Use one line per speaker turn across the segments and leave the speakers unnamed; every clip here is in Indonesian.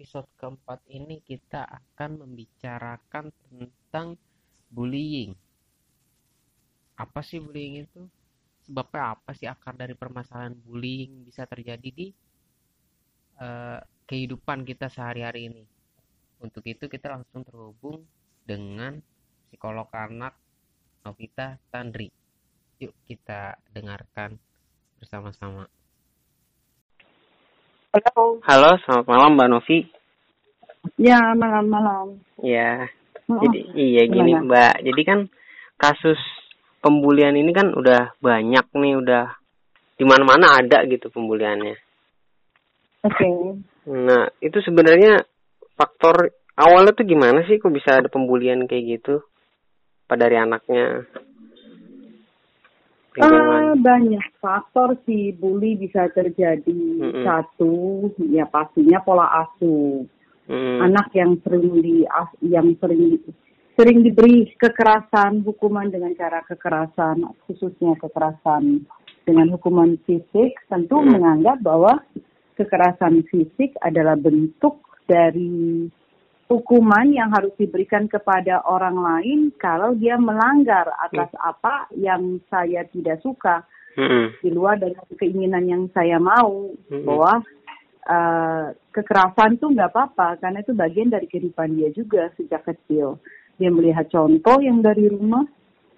episode keempat ini kita akan membicarakan tentang bullying. Apa sih bullying itu? Sebabnya apa sih akar dari permasalahan bullying bisa terjadi di eh, kehidupan kita sehari-hari ini? Untuk itu kita langsung terhubung dengan psikolog anak Novita Tandri. Yuk kita dengarkan bersama-sama.
Halo.
Halo, selamat malam Mbak Novi.
Ya, malam-malam.
Ya,
Oh,
jadi iya gini
gimana?
Mbak. Jadi kan kasus pembulian ini kan udah banyak nih, udah di mana-mana ada gitu pembuliannya.
Oke.
Nah, itu sebenarnya faktor awalnya tuh gimana sih kok bisa ada pembulian kayak gitu? Pada dari anaknya? Lingkungan.
banyak faktor sih bully bisa terjadi.
Mm-mm.
Satu, ya pastinya pola asuh.
Hmm,
Anak yang sering di yang sering sering diberi kekerasan, hukuman dengan cara kekerasan, khususnya kekerasan dengan hukuman fisik, tentu
Mm.
menganggap bahwa kekerasan fisik adalah bentuk dari hukuman yang harus diberikan kepada orang lain kalau dia melanggar atas apa yang saya tidak suka.
Hmm,
di luar dari keinginan yang saya mau
Mm-mm.
bahwa eh, kekerasan tuh nggak apa-apa karena itu bagian dari kehidupan dia juga sejak kecil. Dia melihat contoh yang dari rumah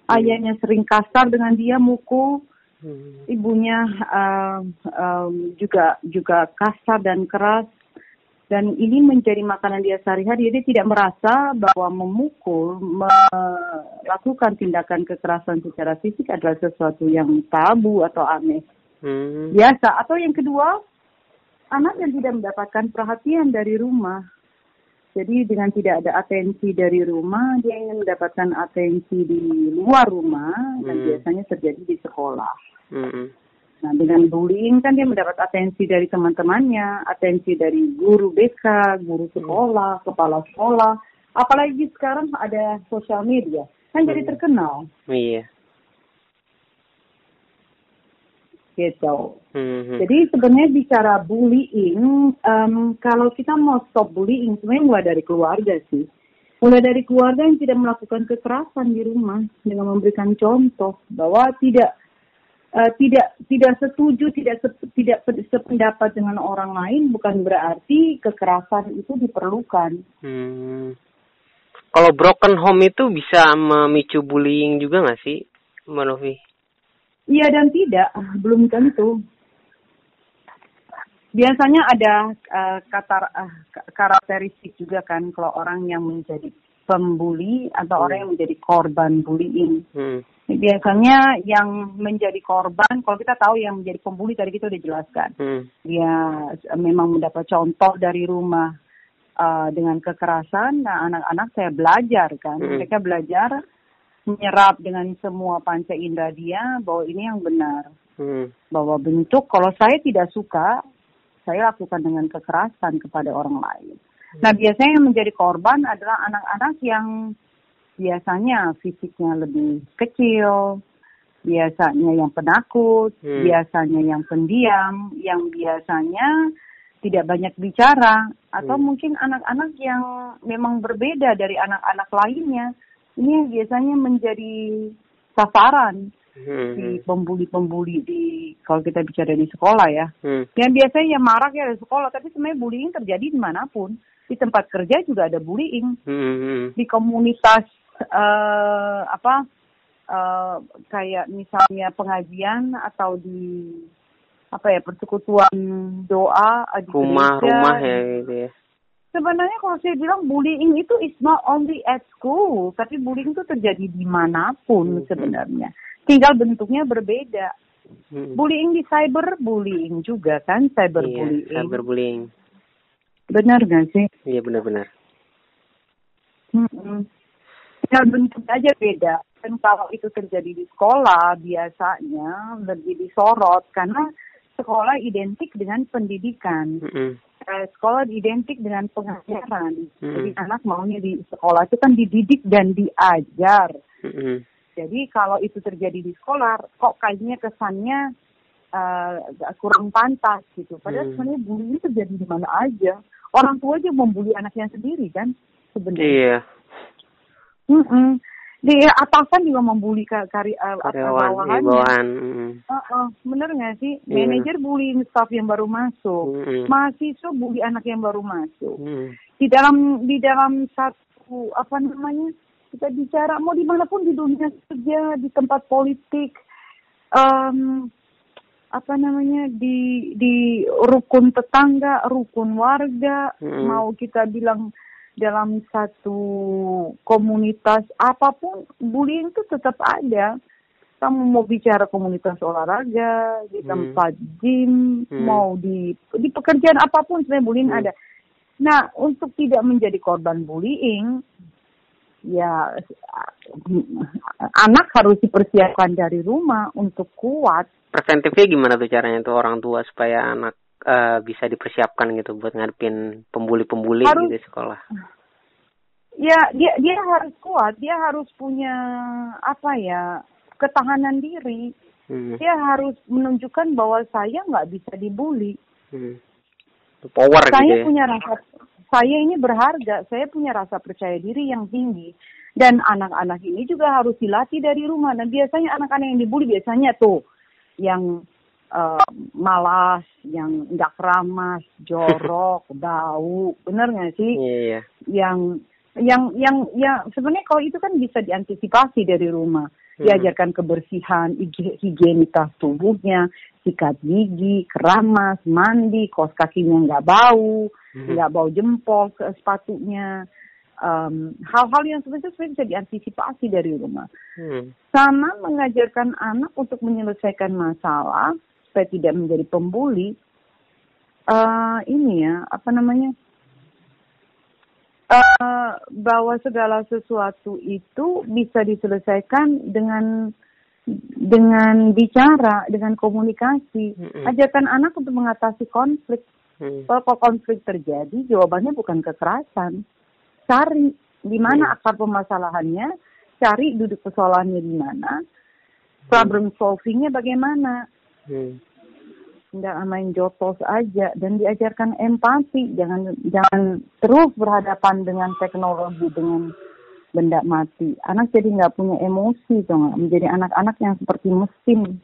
ayahnya sering kasar dengan dia mukul
hmm,
ibunya um, um, juga juga kasar dan keras dan ini menjadi makanan dia sehari-hari. Dia tidak merasa bahwa memukul melakukan tindakan kekerasan secara fisik adalah sesuatu yang tabu atau aneh.
Hmm,
biasa. Atau yang kedua anak yang tidak mendapatkan perhatian dari rumah. Jadi dengan tidak ada atensi dari rumah dia ingin mendapatkan atensi di luar rumah dan
Hmm.
biasanya terjadi di sekolah.
Hmm,
Nah, dengan bullying kan dia mendapat atensi dari teman-temannya, atensi dari guru BK, guru sekolah, kepala sekolah. Apalagi sekarang ada sosial media, kan jadi
Hmm.
terkenal
iya.
gitu.
Hmm,
Jadi sebenarnya bicara bullying, em, kalau kita mau stop bullying, sebenarnya mulai dari keluarga sih. Mulai dari keluarga yang tidak melakukan kekerasan di rumah dengan memberikan contoh bahwa tidak eh, tidak tidak setuju, tidak se- tidak pe- sependapat dengan orang lain bukan berarti kekerasan itu diperlukan.
Hmm. Kalau broken home itu bisa memicu bullying juga nggak sih, Mbak Novi?
Iya dan tidak, belum tentu. Biasanya ada eh, kata eh, ka- karakteristik juga kan kalau orang yang menjadi pembuli atau orang yang menjadi korban bullying.
Hmm.
Biasanya yang menjadi korban, kalau kita tahu yang menjadi pembuli tadi kita udah jelaskan.
Hmm.
Dia memang mendapat contoh dari rumah eh, dengan kekerasan. Nah anak-anak saya belajar kan,
Hmm.
mereka belajar menyerap dengan semua panca indera dia bahwa ini yang benar
Hmm.
bahwa bentuk kalau saya tidak suka saya lakukan dengan kekerasan kepada orang lain. Nah biasanya yang menjadi korban adalah anak-anak yang biasanya fisiknya lebih kecil, biasanya yang penakut,
Hmm.
biasanya yang pendiam, yang biasanya tidak banyak bicara, atau
Hmm.
mungkin anak-anak yang memang berbeda dari anak-anak lainnya. Ini biasanya menjadi sasaran
Hmm.
di pembuli-pembuli di kalau kita bicara di sekolah ya.
Hmm.
Yang biasanya yang marak ya di sekolah, tapi sebenarnya bullying terjadi di mana pun. Di tempat kerja juga ada bullying.
Hmm.
Di komunitas eh apa eh kayak misalnya pengajian atau di apa ya persekutuan doa eh, di
Rumah-rumah ya gitu ya.
Sebenarnya kalau saya bilang bullying itu is not only at school, tapi bullying itu terjadi di mana pun
Mhm.
sebenarnya. Tinggal bentuknya berbeda. Hmm. Bullying di cyber bullying juga kan, cyber
iya,
bullying.
Cyberbullying.
Benar nggak sih?
Iya benar-benar.
Hmm. Ya bentuk aja beda. Dan kalau itu terjadi di sekolah biasanya lebih disorot karena sekolah identik dengan pendidikan.
Mm -hmm.
sekolah identik dengan pengajaran. Mm -hmm. Jadi anak maunya di sekolah itu kan dididik dan diajar.
Mm -hmm.
Jadi kalau itu terjadi di sekolah, kok kayaknya kesannya uh, kurang pantas gitu. Padahal hmm. sebenarnya bullying itu terjadi di mana aja. Orang tua aja membuli anaknya sendiri kan sebenarnya.
Iya.
Mm -mm di atasan juga membuli kari uh,
karyawan bawahan
uh, uh, bener nggak sih yeah. manajer bullying staff yang baru masuk mm. mahasiswa bully anak yang baru masuk mm. di dalam di dalam satu apa namanya kita bicara mau di mana pun di dunia kerja di tempat politik um, apa namanya di di rukun tetangga rukun warga mm. mau kita bilang dalam satu komunitas apa pun bullying itu tetap ada kamu mau bicara komunitas olahraga di hmm. tempat hmm. gym hmm. mau di di pekerjaan apa pun sebenarnya bullying hmm. ada nah untuk tidak menjadi korban bullying ya anak harus dipersiapkan dari rumah untuk kuat
preventifnya gimana tuh caranya tuh orang tua supaya anak uh, bisa dipersiapkan gitu buat ngadepin pembuli-pembuli di sekolah?
Ya, dia dia harus kuat, dia harus punya apa ya ketahanan diri. Hmm. Dia harus menunjukkan bahwa saya nggak bisa dibully.
Hmm. Power
saya
gitu ya.
punya rasa, saya ini berharga, saya punya rasa percaya diri yang tinggi. Dan anak-anak ini juga harus dilatih dari rumah. Dan biasanya anak-anak yang dibully biasanya tuh yang uh, malas, yang nggak keramas, jorok, bau, bener nggak sih?
Iya. Yeah.
Yang yang yang yang sebenarnya kalau itu kan bisa diantisipasi dari rumah. Hmm. Diajarkan kebersihan, higienitas tubuhnya, sikat gigi, keramas, mandi, kos kakinya nggak bau, hmm. nggak hmm. bau jempol ke sepatunya. Um, hal-hal yang sebenarnya bisa diantisipasi dari rumah. Hmm. Sama mengajarkan anak untuk menyelesaikan masalah supaya tidak menjadi pembuli, uh, ini ya apa namanya uh, bahwa segala sesuatu itu bisa diselesaikan dengan dengan bicara, dengan komunikasi. Mm-hmm. Ajarkan anak untuk mengatasi konflik. Mm. Kalau konflik terjadi, jawabannya bukan kekerasan. Cari di mana mm. akar permasalahannya, cari duduk persoalannya di mana, problem solvingnya bagaimana. Mm nggak main jotos aja dan diajarkan empati. Jangan jangan terus berhadapan dengan teknologi dengan benda mati. Anak jadi nggak punya emosi tuh menjadi anak-anak yang seperti mesin.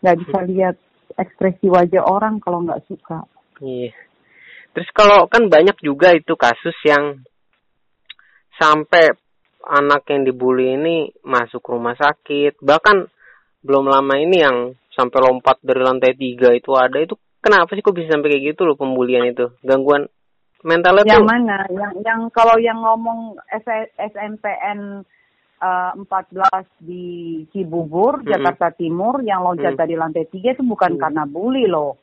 Nggak bisa lihat ekspresi wajah orang kalau nggak suka.
Iya. Terus kalau kan banyak juga itu kasus yang sampai anak yang dibully ini masuk rumah sakit. Bahkan belum lama ini yang sampai lompat dari lantai tiga itu ada itu kenapa sih kok bisa sampai kayak gitu loh pembulian itu? Gangguan mentalnya
yang
tuh
mana? Yang yang kalau yang ngomong SMPN uh, belas di Cibubur. Jakarta Timur yang loncat -hmm. dari lantai tiga itu bukan -hmm. karena bully loh.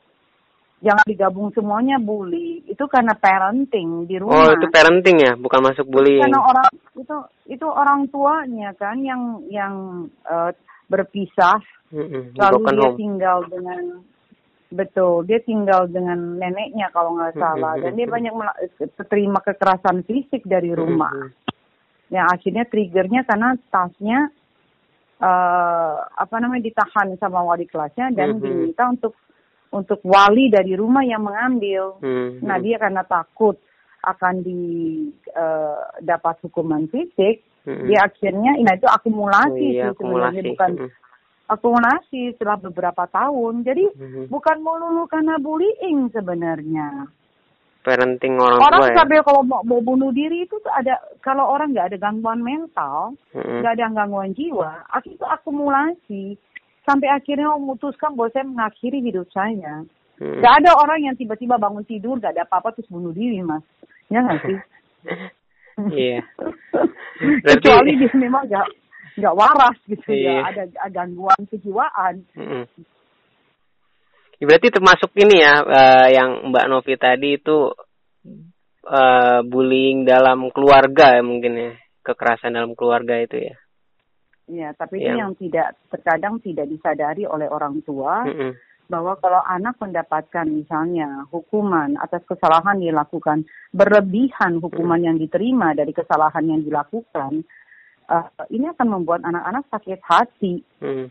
Jangan digabung semuanya bully. Itu karena parenting di rumah.
oh itu parenting ya? Bukan masuk bullying
karena orang itu itu orang tuanya kan yang yang uh, berpisah
mm-hmm.
lalu dia home. tinggal dengan betul dia tinggal dengan neneknya kalau nggak salah mm-hmm. dan dia banyak terima kekerasan fisik dari rumah mm-hmm. yang akhirnya triggernya karena tasnya uh, apa namanya ditahan sama wali kelasnya dan mm-hmm. diminta untuk untuk wali dari rumah yang mengambil mm-hmm. nah dia karena takut akan didapat uh, hukuman fisik hmm. dia akhirnya nah itu akumulasi oh, iya, sih sebenarnya bukan. Akumulasi setelah beberapa tahun jadi hmm. bukan melulu karena bullying sebenarnya
parenting orang,
orang
tua ya?
sampai kalau mau, mau bunuh diri itu tuh ada kalau orang nggak ada gangguan mental nggak hmm. ada gangguan jiwa itu akumulasi sampai akhirnya memutuskan bahwa saya mengakhiri hidup saya hmm. Gak ada orang yang tiba-tiba bangun tidur gak ada apa-apa terus bunuh diri mas ya nggak sih
Iya.
Berarti... Kecuali dia memang nggak nggak waras gitu ya, iya. ya, ada gangguan kejiwaan. Mm -hmm.
Berarti termasuk ini ya uh, yang Mbak Novi tadi itu uh, bullying dalam keluarga ya mungkin ya kekerasan dalam keluarga itu ya.
Ya, tapi yang... itu yang tidak terkadang tidak disadari oleh orang tua mm -mm. bahwa kalau anak mendapatkan misalnya hukuman atas kesalahan dilakukan berlebihan hukuman mm. yang diterima dari kesalahan yang dilakukan, uh, ini akan membuat anak-anak sakit hati. Mm.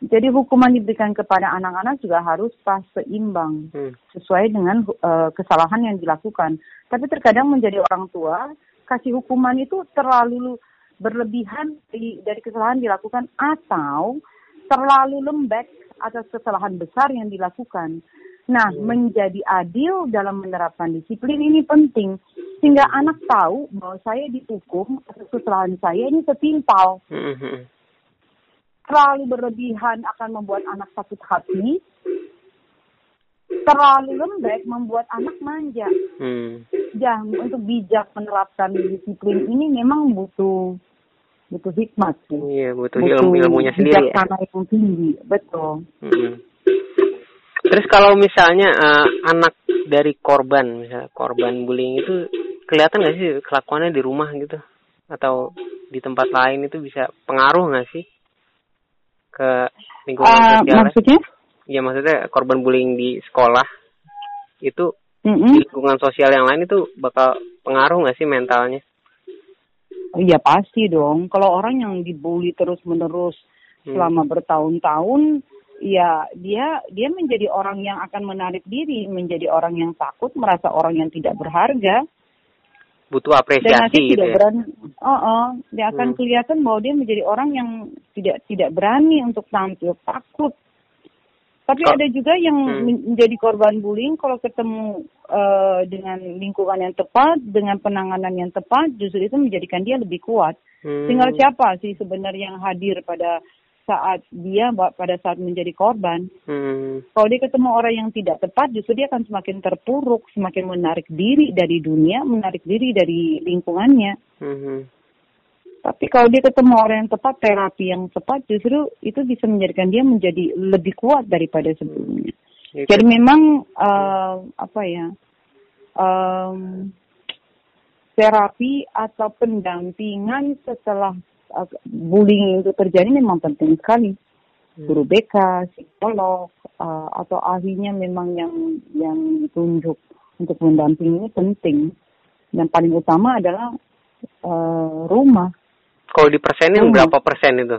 Jadi hukuman diberikan kepada anak-anak juga harus pas seimbang hmm. sesuai dengan uh, kesalahan yang dilakukan. Tapi terkadang menjadi orang tua kasih hukuman itu terlalu berlebihan dari, dari kesalahan dilakukan atau terlalu lembek atas kesalahan besar yang dilakukan. Nah, hmm. menjadi adil dalam menerapkan disiplin ini penting sehingga anak tahu bahwa saya dihukum atas kesalahan saya ini setimpal. Hmm. hmm, hmm terlalu berlebihan akan membuat anak sakit hati, terlalu lembek membuat anak manja. Hmm. Dan untuk bijak menerapkan disiplin ini memang butuh butuh hikmat sih.
Iya, butuh, butuh ilmu ilmunya sendiri.
Ya? yang tinggi, betul.
Hmm. Terus kalau misalnya uh, anak dari korban, misalnya korban bullying itu kelihatan nggak sih kelakuannya di rumah gitu? Atau di tempat lain itu bisa pengaruh nggak sih? ke lingkungan uh, sosial?
Maksudnya?
Ya maksudnya korban bullying di sekolah itu mm -hmm. di lingkungan sosial yang lain itu bakal pengaruh nggak sih mentalnya?
Iya pasti dong. Kalau orang yang dibully terus menerus hmm. selama bertahun-tahun, ya dia dia menjadi orang yang akan menarik diri, menjadi orang yang takut, merasa orang yang tidak berharga
butuh apresiasi
gitu tidak ya. berani oh, oh dia akan hmm. kelihatan bahwa dia menjadi orang yang tidak tidak berani untuk tampil takut tapi oh. ada juga yang hmm. menjadi korban bullying kalau ketemu uh, dengan lingkungan yang tepat, dengan penanganan yang tepat, justru itu menjadikan dia lebih kuat. Hmm. Tinggal siapa sih sebenarnya yang hadir pada saat dia pada saat menjadi korban. Hmm. Kalau dia ketemu orang yang tidak tepat, justru dia akan semakin terpuruk, semakin menarik diri dari dunia, menarik diri dari lingkungannya. Hmm. Tapi kalau dia ketemu orang yang tepat, terapi yang tepat, justru itu bisa menjadikan dia menjadi lebih kuat daripada sebelumnya. Hmm. Jadi memang uh, apa ya? Um, terapi atau pendampingan setelah bullying itu terjadi memang penting sekali. Hmm. Guru BK, psikolog, uh, atau ahlinya memang yang yang ditunjuk untuk mendampingi ini penting. Dan paling utama adalah uh, rumah.
Kalau di persenin rumah. berapa persen itu?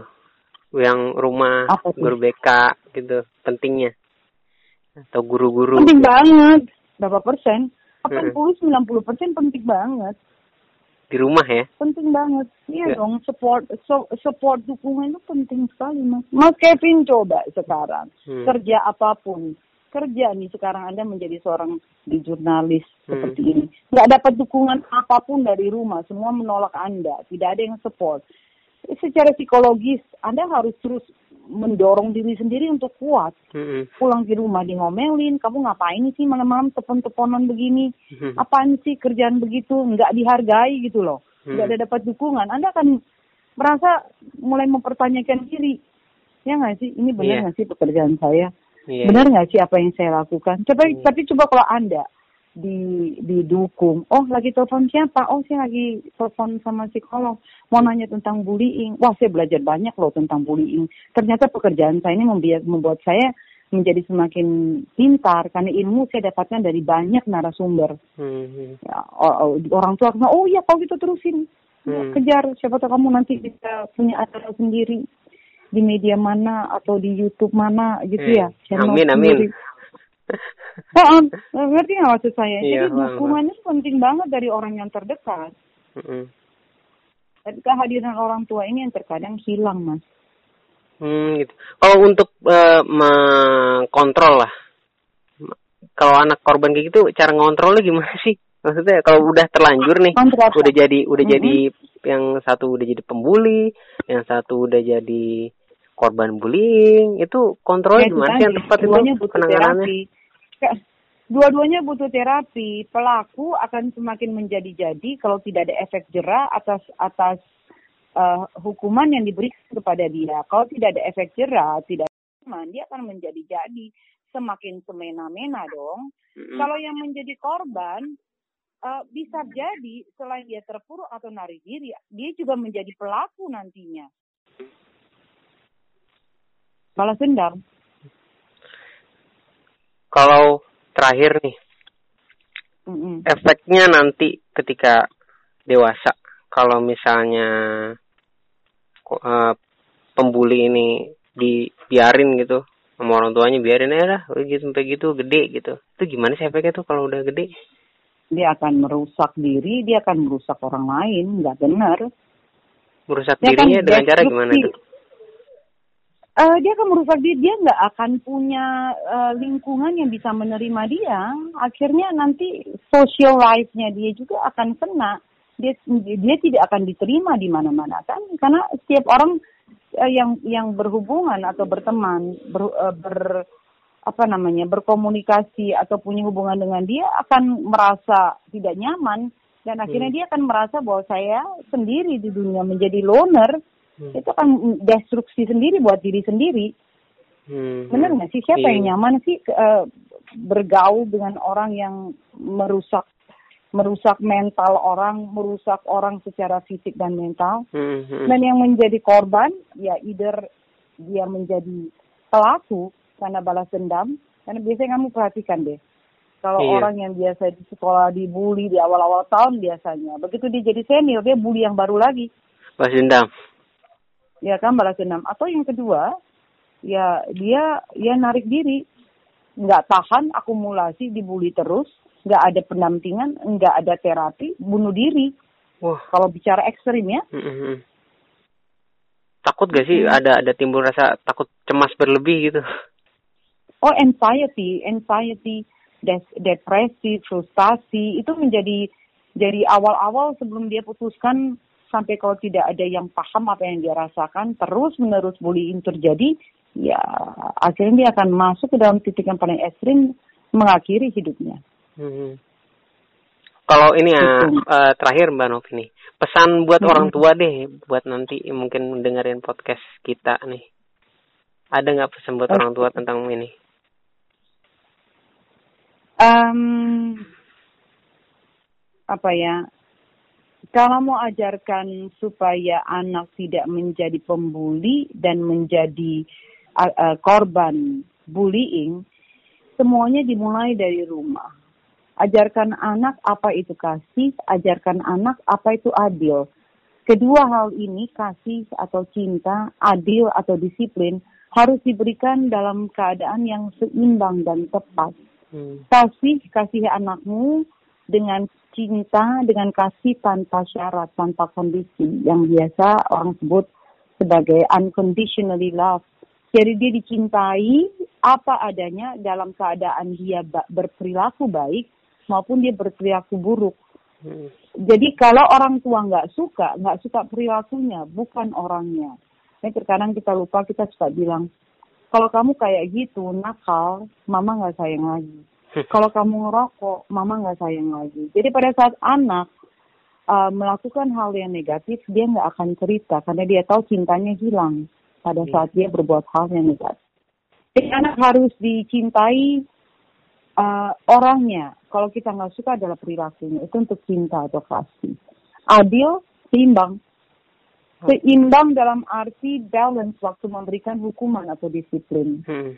Yang rumah, guru BK gitu, pentingnya? Atau guru-guru?
Penting banget. Berapa persen? 80-90 hmm. persen penting banget
di rumah ya?
Penting banget. Iya ya. dong support so, support dukungan itu penting sekali mas. Mas Kevin coba sekarang. Hmm. kerja apa pun. Kerja nih sekarang anda menjadi seorang di jurnalis hmm. seperti ini. Nggak dapat dukungan apa pun dari rumah semua menolak anda. Tidak ada yang support. Secara psikologis anda harus terus mendorong diri sendiri untuk kuat. Mm-hmm. Pulang di rumah di ngomelin, kamu ngapain sih malam-malam tepon-teponan begini? Mm-hmm. Apaan sih kerjaan begitu? Nggak dihargai gitu loh. Mm-hmm. Nggak ada dapat dukungan. Anda akan merasa mulai mempertanyakan diri. Ya nggak sih? Ini benar yeah. nggak sih pekerjaan saya? Yeah. Benar nggak sih apa yang saya lakukan? Coba, yeah. tapi coba kalau Anda di didukung. Oh, lagi telepon siapa? Oh, saya lagi telepon sama psikolog. Mau nanya tentang bullying. Wah, saya belajar banyak loh tentang bullying. Ternyata pekerjaan saya ini membuat saya menjadi semakin pintar karena ilmu saya dapatkan dari banyak narasumber. Hmm. Ya, orang tua oh iya kalau gitu terusin. Hmm. Kejar, siapa tahu kamu nanti bisa punya acara sendiri di media mana atau di YouTube mana gitu hmm. ya.
Channel amin, amin. Sendiri.
Oh, ngerti nggak maksud saya? Iya, Jadi dukungannya penting banget dari orang yang terdekat. Mm-hmm. Kehadiran orang tua ini yang terkadang hilang, mas.
Hmm, gitu. Kalau untuk uh, mengkontrol lah, kalau anak korban kayak gitu, cara ngontrolnya gimana sih? Maksudnya kalau udah terlanjur nih, Kontrol. udah jadi udah mm-hmm. jadi yang satu udah jadi pembuli, yang satu udah jadi korban bullying, itu kontrol ya, gimana sih yang tepat itu penanganannya?
dua-duanya butuh terapi. Pelaku akan semakin menjadi-jadi kalau tidak ada efek jerah atas atas uh, hukuman yang diberikan kepada dia. Kalau tidak ada efek jerah, tidak hukuman, dia akan menjadi-jadi semakin semena-mena dong.
Mm-mm.
Kalau yang menjadi korban eh, bisa jadi selain dia terpuruk atau narik diri, dia juga menjadi pelaku nantinya. Balas dendam.
Kalau terakhir nih,
Mm-mm.
efeknya nanti ketika dewasa, kalau misalnya eh, pembuli ini dibiarin gitu sama orang tuanya biarin aja lah gitu sampai gitu gede gitu itu gimana sih efeknya tuh kalau udah gede
Dia akan merusak diri, dia akan merusak orang lain, nggak benar.
merusak
Dia
dirinya dengan cara gimana tuh
Eh, dia akan merusak diri, dia nggak akan punya eh, lingkungan yang bisa menerima dia. Akhirnya nanti social life-nya dia juga akan kena. Dia dia tidak akan diterima di mana-mana kan? Karena setiap orang eh, yang yang berhubungan atau berteman, ber, eh, ber apa namanya berkomunikasi atau punya hubungan dengan dia akan merasa tidak nyaman dan akhirnya
Hmm.
dia akan merasa bahwa saya sendiri di dunia menjadi loner
Hmm.
itu kan destruksi sendiri buat diri sendiri
Hmm.
benar nggak sih siapa
Iya.
yang nyaman sih eh, bergaul dengan orang yang merusak merusak mental orang merusak orang secara fisik dan mental
Hmm, hmm.
dan yang menjadi korban ya either dia menjadi pelaku karena balas dendam karena biasanya kamu perhatikan deh kalau
Iya.
orang yang biasa di sekolah dibully di awal-awal tahun biasanya begitu dia jadi senior dia bully yang baru lagi
balas dendam
ya kan balas dendam atau yang kedua ya dia ya narik diri. Nggak tahan akumulasi dibully terus. Nggak ada pendampingan nggak ada terapi bunuh diri.
Wah.
Kalau bicara ekstrim ya.
Hmm, hmm, takut gak sih
Hmm.
ada ada timbul rasa takut cemas berlebih gitu?
Oh anxiety anxiety des- depresi frustasi. Itu menjadi dari awal-awal sebelum dia putuskan sampai kalau tidak ada yang paham apa yang dia rasakan terus menerus bullying terjadi ya akhirnya dia akan masuk ke dalam titik yang paling ekstrim mengakhiri hidupnya
Hmm. Kalau ini ya
Gitu.
eh, terakhir Mbak Novi nih, pesan buat
Hmm.
orang tua deh, buat nanti mungkin mendengarin podcast kita nih. Ada nggak pesan buat
Oke.
orang tua tentang ini?
Em, apa ya? Kalau mau ajarkan supaya anak tidak menjadi pembuli dan menjadi uh, uh, korban bullying, semuanya dimulai dari rumah. Ajarkan anak apa itu kasih, ajarkan anak apa itu adil. Kedua hal ini, kasih atau cinta, adil atau disiplin, harus diberikan dalam keadaan yang seimbang dan tepat
Hmm.
kasih kasih anakmu dengan cinta dengan kasih tanpa syarat tanpa kondisi. Yang biasa orang sebut sebagai unconditionally love. Jadi dia dicintai apa adanya dalam keadaan dia berperilaku baik maupun dia berperilaku buruk.
Hmm.
jadi kalau orang tua nggak suka nggak suka perilakunya bukan orangnya. Ini terkadang kita lupa kita suka bilang kalau kamu kayak gitu nakal mama nggak sayang lagi kalau kamu ngerokok, mama nggak sayang lagi. Jadi pada saat anak uh, melakukan hal yang negatif, dia nggak akan cerita karena dia tahu cintanya hilang pada
Iya.
saat dia berbuat hal yang negatif. Jadi anak harus dicintai uh, orangnya. Kalau kita nggak suka adalah perilakunya, itu untuk cinta atau kasih. Adil, seimbang. Seimbang dalam arti balance waktu memberikan hukuman atau disiplin
Hmm.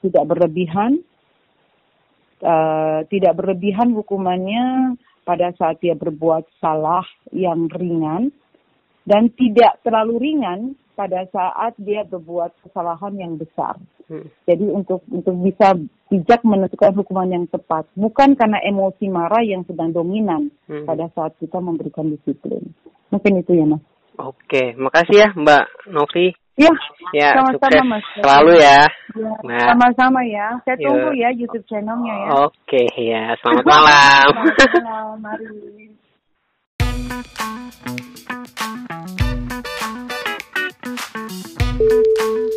tidak berlebihan, eh, tidak berlebihan hukumannya pada saat dia berbuat salah yang ringan dan tidak terlalu ringan pada saat dia berbuat kesalahan yang besar.
Hmm.
Jadi untuk untuk bisa bijak menentukan hukuman yang tepat, bukan karena emosi marah yang sedang dominan
Hmm.
pada saat kita memberikan disiplin. Mungkin itu ya mas.
Oke, makasih ya Mbak Novi.
Iya.
Ya,
sama-sama Mas.
Selalu ya.
ya
nah.
sama-sama ya. Saya
Yuk.
tunggu ya YouTube channelnya ya.
Oke ya. Selamat malam.
Selamat malam. Mari. Thank you.